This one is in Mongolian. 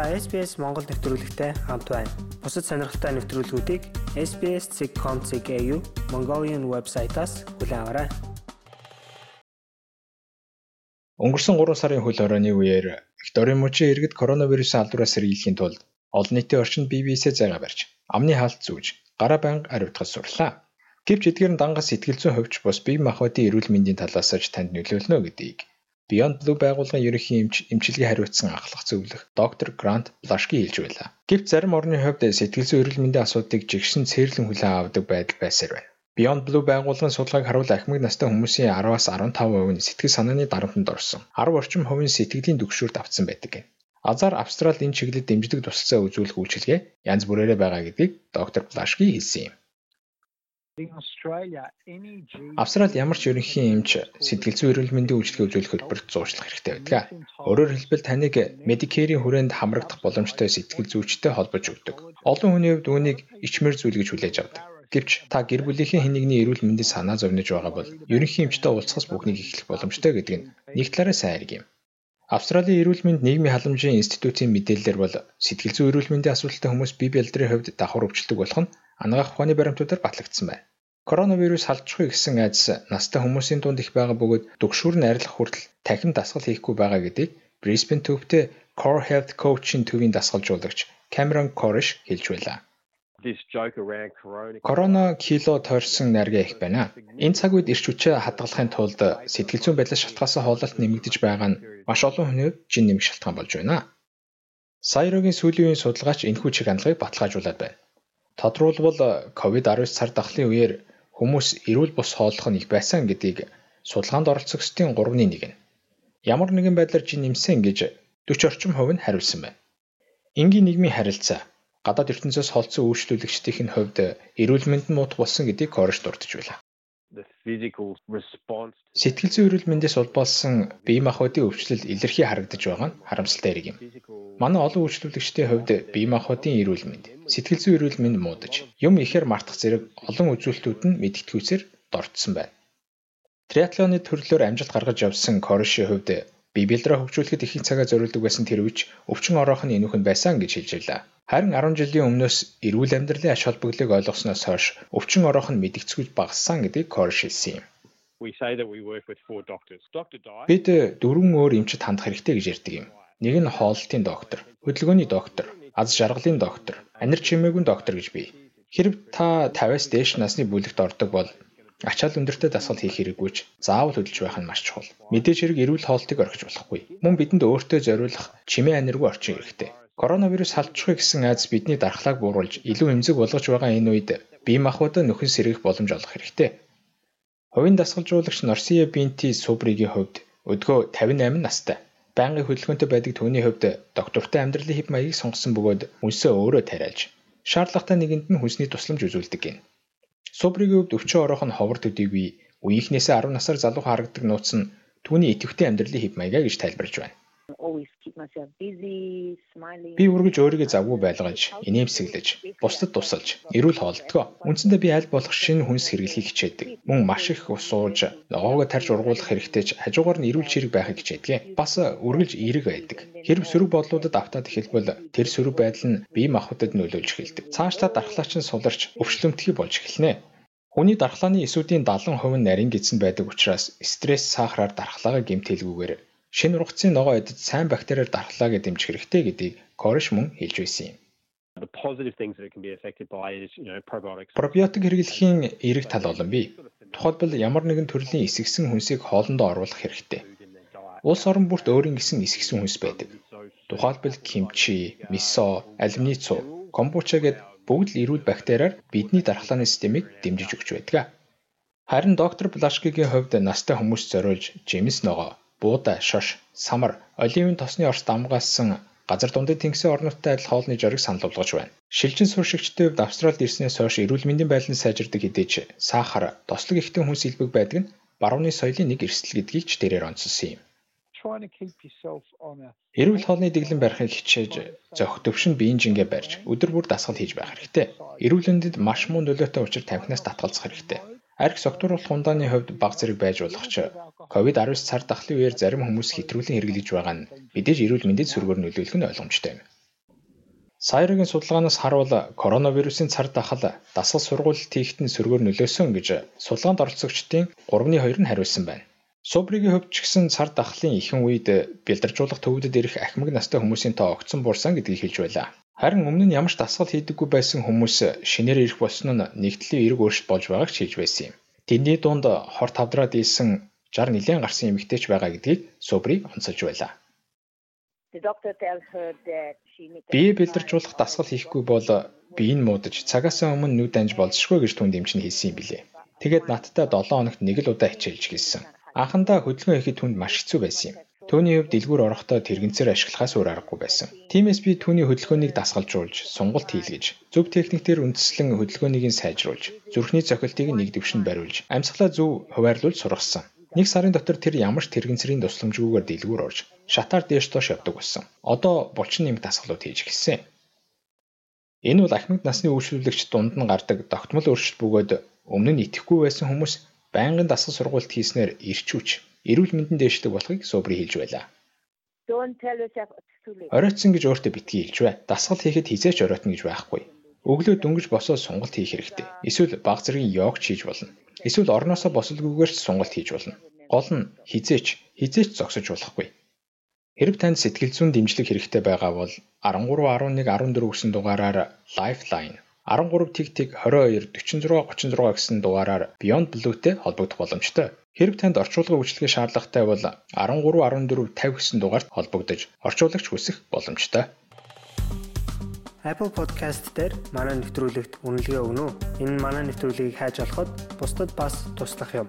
Та SBS Монгол нэвтрүүлэгтэй хамт байна. Бусад сонирхолтой нэвтрүүлгүүдийг SBS.com.cg Mongolian вебсайтаас хүлээн аваарай. Өнгөрсөн 3 сарын хөл хорооны үеэр Викторийн мужийн иргэд коронавирусын алдараас сэргийлэхийн тулд олон нийтийн орчинд бие биесээ зайгаа барьж, амны хаалт зүүж, гараа банга ариутгаж сурлаа. Гэвч эдгээр нь дангас сэтгэл зүйн хөвч бус бие махбодын эрүүл мэндийн талаас ч танд нөлөөлнө гэдгийг Beyond Blue байгууллагын ерөнхий эмч эмчилгээ хариуцсан анхлах зөвлөх доктор Грант Блашки хэлж байлаа. Гэвч зарим орны хувьд сэтгэл зүйн эрүүл мэндийн асуудыг жигшин цээрлэн хүлээн авдаг байдал байсаар байна. Beyond Blue байгууллагын судалгааг харуул ахмад настай хүмүүсийн 10-аас 15% нь сэтгэл санааны дарамтанд орсон. 10 орчим хувийн сэтгэлийн түгшүүрт автсан байдаг гэнэ. Азар Австралид энэ чиглэлд дэмждэг тусалцаа үзүүлэх үйлчилгээ янз бүрээрээ байгаа гэдгийг доктор Блашки хэлсэн юм. Австрали ямар ч ерөнхий эмч сэтгэл зүйн эрүүл мэндийн үйлчилгээ үзүүлэх хөтөлбөрт зуушлах хэрэгтэй байдаг. Өөрөөр хэлбэл таныг Medicare-ийн хүрээнд хамрагдах боломжтой сэтгэл зүйчтэй холбож өгдөг. Олон хүний хувьд үүнийг ичмэр зүйл гэж хүлээж авдаг. Гэвч та гэр бүлийнхээ хэн нэгний эрүүл мэндийн санаа зовниж байгаа бол ерөнхий эмчтэй уулзахаас бүгнийг эхлэх боломжтой гэдэг нь нэг талаараа сайн хэрэг юм. Австралийн эрүүл мэнд нийгмийн халамжийн институтийн мэдээллээр бол сэтгэл зүйн эрүүл мэндийн асуудалтай хүмүүс бие биедрийн хувьд давхар өвчлөдөг болох нь анагаах ухааны баримтуудаар батлагдсан байна. Коронавирус халдчихгүй гэсэн айдас настай хүмүүсийн дунд их байгаа бөгөөд дөгшүүр нь арилах хүртэл дахин дасгал хийхгүй байгаа гэдгийг Brisbane төвтэй Core Health Coach-ийн төвийн дасгалжуулагч Cameron Korish хэлж байлаа. Корона кило тойрсон найргаа их байна. Энэ цаг үед ирч хүчээ хадгалахын тулд сэтгэл зүйн байдлаас шалтгаасан хоололт нэмэгдэж байгаа нь маш олон хүнийд жин нэмэх шалтгаан болж байна. Сайрогийн сүүлийн үеийн судалгаач энэхүү чиг хандлагыг баталгаажуулад байна. Тодруулбал COVID-19 сар дахлын үеэр Хүмүүс эрүүл бус хооллох нь их байсан гэдгийг судалгаанд оролцогчдын 3-ны нэг нь. Ямар нэгэн байдлаар жин нэмсэн гэж 40 орчим хувь нь хариулсан байна. Энгийн нийгмийн харилцаа гадаад ертөнцөөс холдсон үйлчлүүлэгчдийн хувьд эрүүл мэнд нь муутах болсон гэдгийг Кореш дурдж байлаа. Сэтгэл зүйн эрүүл мэндээс улбалсан бие махбодын өвчлөл илэрхий харагдаж байгаа нь харамсалтай хэрэг юм. Манай олон үйлчлүүлэгчдийн хувьд бие махбодын эрүүл мэнд, сэтгэл зүйн эрүүл мэнд муудаж, юм ихээр мартах зэрэг олон үзүүлэлтүүд нь мэдгэдэггүйсээр дордсон байна. Триатлоны төрлөөр амжилт гаргаж явсан Коришийн хувьд билдраа хөгжүүлэхэд их цагаа зориулдаг байсан тэр үуч өвчин ороохон энүүхэн байсан гэж хэлж байлаа. Харин 10 жилийн өмнөөс эрүүл амьдралын ач холбогдлыг ойлгосноос хойш өвчин орох нь мэдгцгүйж багассан гэдгийг Корш хэлсэн юм. Бид дөрвөн өөр эмчит хандах хэрэгтэй гэж ярьдаг юм. Нэг нь хооллолтын доктор, хөдөлгөөний доктор, аз жаргалын доктор, анир чимээгүй доктор гэж бий. Хэрв та 50-аас дээш насны бүлэгт ордог бол ачаал өндөртэй дасгал хийх хэрэггүйч заавал хөдөлж байх нь маш чухал. Мэдээж хэрэг эрүүл хоолтыг орхиж болохгүй. Мөн бидэнд өөртөө зориулах чимээ аниргүй орчин хэрэгтэй. Коронавирус халдчихгүй гэсэн айдас бидний дархлааг бууруулж илүү эмзэг болгож байгаа энэ үед бие махбодоо нөхөн сэргийх боломж олох хэрэгтэй. Хувийн дасгалжуулагч Норсия Бинти Субригийн хувьд өдгөө 58 настай. Байнгын хөдөлгөөнтэй байдаг түүний хувьд доктортой амьдралын хэв маягийг сонгосон бөгөөд үнсээ өөрөө тариалж шаардлагатай нэгэнд нь хүнсний тусламж үзүүлдэг гин. Субригийн хувьд өвчөө орох нь ховор төдийгүй. Үеийнхнээсээ 10 насаар залуу харагдаг нууц нь түүний идэвхтэй амьдралын хэв маягаа гэж тайлбарж байна Би үргэлж өөрийгөө завгүй байлгаж, инээмсэглэж, бусдад тусалж, эрүүл хоолдгоо. Үндсэндээ би аль болох шинэ хүнс хэрэглэхийг хичээдэг. Мөн маш их ус сууж, ногоогоо тарж ургуулах хэрэгтэй ч хажуугаар нь эрүүл чирэг байхыг хичээдэг. Бас үргэлж эерэг байдаг. Хэрв сөрөг бодлуудад автаад эхэлбэл тэр сөрөг байдал нь бие махбодод нөлөөлж эхэлдэг. Цаашдаа дархлаач нь суларч өвчлөмтгий болж эхэлнэ. Хүний дархлааны эсүүдийн 70% нь нарийн гидсэн байдаг учраас стресс сахараар дархлаагаа гэмтэлгүйгээр шинэ ургацын ногоо эдэд сайн бактериар дархлаагээ дэмжих хэрэгтэй гэдгийг Кориш мөн хэлж байсан юм. Пробиотик хэрэглэхийн эерэг тал олон бий. Тухайлбал ямар нэгэн төрлийн эсгсэн хүнсийг хоолндоо оруулах хэрэгтэй. Улс орон бүрт өөрийн гэсэн эсгсэн хүнс байдаг. Тухайлбал кимчи, мисо, алюминицу, комбуча гэд бүгд л эрүүл бактериар бидний дархлааны системийг дэмжиж өгч байдаг. Харин доктор Блашкигийн хувьд настай хүмүүст зориулж жимс ногоо буудаа, шош, самар, оливын тосны орс дамгаалсан газар дундад тэнгисийн орнуудтай адил хоолны жориг санал болгож байна. Шилжин суурьшигчдын хувьд Австралид ирснээс хойш эрүүл мэндийн байдлын сайжирдаг хэдий ч сахар, тослог ихтэй хүнс илбэг байдаг нь барууны соёлын нэг эрсдэл гэдгийг ч тэрээр онцлсон юм. Эрүүл хоолны дэглэм барихыг хичээж зохих төвшин биеийн жингээ барьж өдөр бүр дасгал хийж байх хэрэгтэй. Эрүүл мэндэд маш муу нөлөөтэй учир тамхинаас татгалзах хэрэгтэй. Арх согтууруулах хундааны хувьд баг зэрэг байж болох ч COVID-19 цар тахлын үеэр зарим хүмүүс хэтрүүлэн хэрэглэж байгаа нь мэдээж эрүүл мэндэд сүргээр нөлөөлөх нь ойлгомжтой юм. Сайргийн судалгаанаас харуул коронавирусын цар тахал дасгал сургуульд хийхэд нь сөргөөр нөлөөсөн гэж судалгаанд оролцогчдын 3.2 нь хариулсан байна. Субригийн хувьд ч гэсэн цар дахлын ихэнх үед бэлдэржуулах төвөдөд ирэх ахмаг настай хүмүүсийн тоо огцон буурсан гэдгийг хэлж байлаа. Харин өмнө нь ямар ч дасгал хийдэггүй байсан хүмүүс шинээр ирэх болсон нь нэгдлийн эрг өөрчлөлт болж байгааг хэлж байсан юм. Тэдний дунд хор тавдраад ийсэн 60 нэлээд гарсан эмэгтэйч байгаа гэдгийг Субри онцолж байлаа. Бие бэлдэржуулах дасгал хийхгүй бол бие нь муудаж цагаасаа өмнө нүд анж болзошгүй гэж түн дэмжин хэлсэн юм билээ. Тэгээд надтай 7 хоногт нэг л удаа хичээлж гэлсэн. Анхандаа хөдөлгөөн хийхэд түнд маш хэцүү байсан юм. Төвний хувьд дэлгүүр орохдоо тэрэгцээр ашиглахаас өөр аргагүй байсан. Тиймээс би түүний хөдөлгөөнийг дасгалжуулж, сонголт хийлгэж, зөв техниктээр үндэслэн хөдөлгөөнийг сайжруулж, зүрхний цохилтыг нэг дэвшинд бариулж, амьсгалаа зөв хуваарлуулж сургасан. Нэг сарын дотор тэр ямар ч тэрэгцэрийн тусламжгүйгээр дэлгүүр орж, шатаар дээш доош явдаг болсон. Одоо булчин нэмэх дасгалууд хийж эхэлсэн. Энэ бол ахмад насны үйлчлүүлэгч дунд нь гардаг тогтмол өөрчлөлт бөгөөд өмнө нь итгэхгүй байсан хүмүүс байнгын дасгал сургуульд хийснээр ирчүүч эрүүл мэндэн дээшдэг болохыг Субри хэлж байлаа. Оройтсон гэж өөртөө битгий хэлж бай. Дасгал хийхэд хизээч оройтно гэж байхгүй. Өглөө дөнгөж босоод сонголт хийх хэрэгтэй. Эсвэл баг зэргийн йогч хийж болно. Эсвэл орноосоо босолгүйгээр ч сонголт хийж болно. Гол нь хизээч хизээч зогсож болохгүй. Хэрв танд сэтгэл зүйн дэмжлэг хэрэгтэй байгаа бол 13 11 14 гэсэн дугаараар Lifeline 13 тэг тэг 22 46 36 гэсэн дугаараар Beyond Blue-тэй холбогдох боломжтой. Хэрв танд орчуулгын үйлчилгээ шаардлагатай бол 13 14 50 гэсэн дугаард холбогдож орчуулагч хүсэх боломжтой. Apple Podcast дээр манай нэвтрүүлэгт үнэлгээ өгнө үү? Энэ манай нэвтрүүлгийг хайж олоход бусдад бас туслах юм.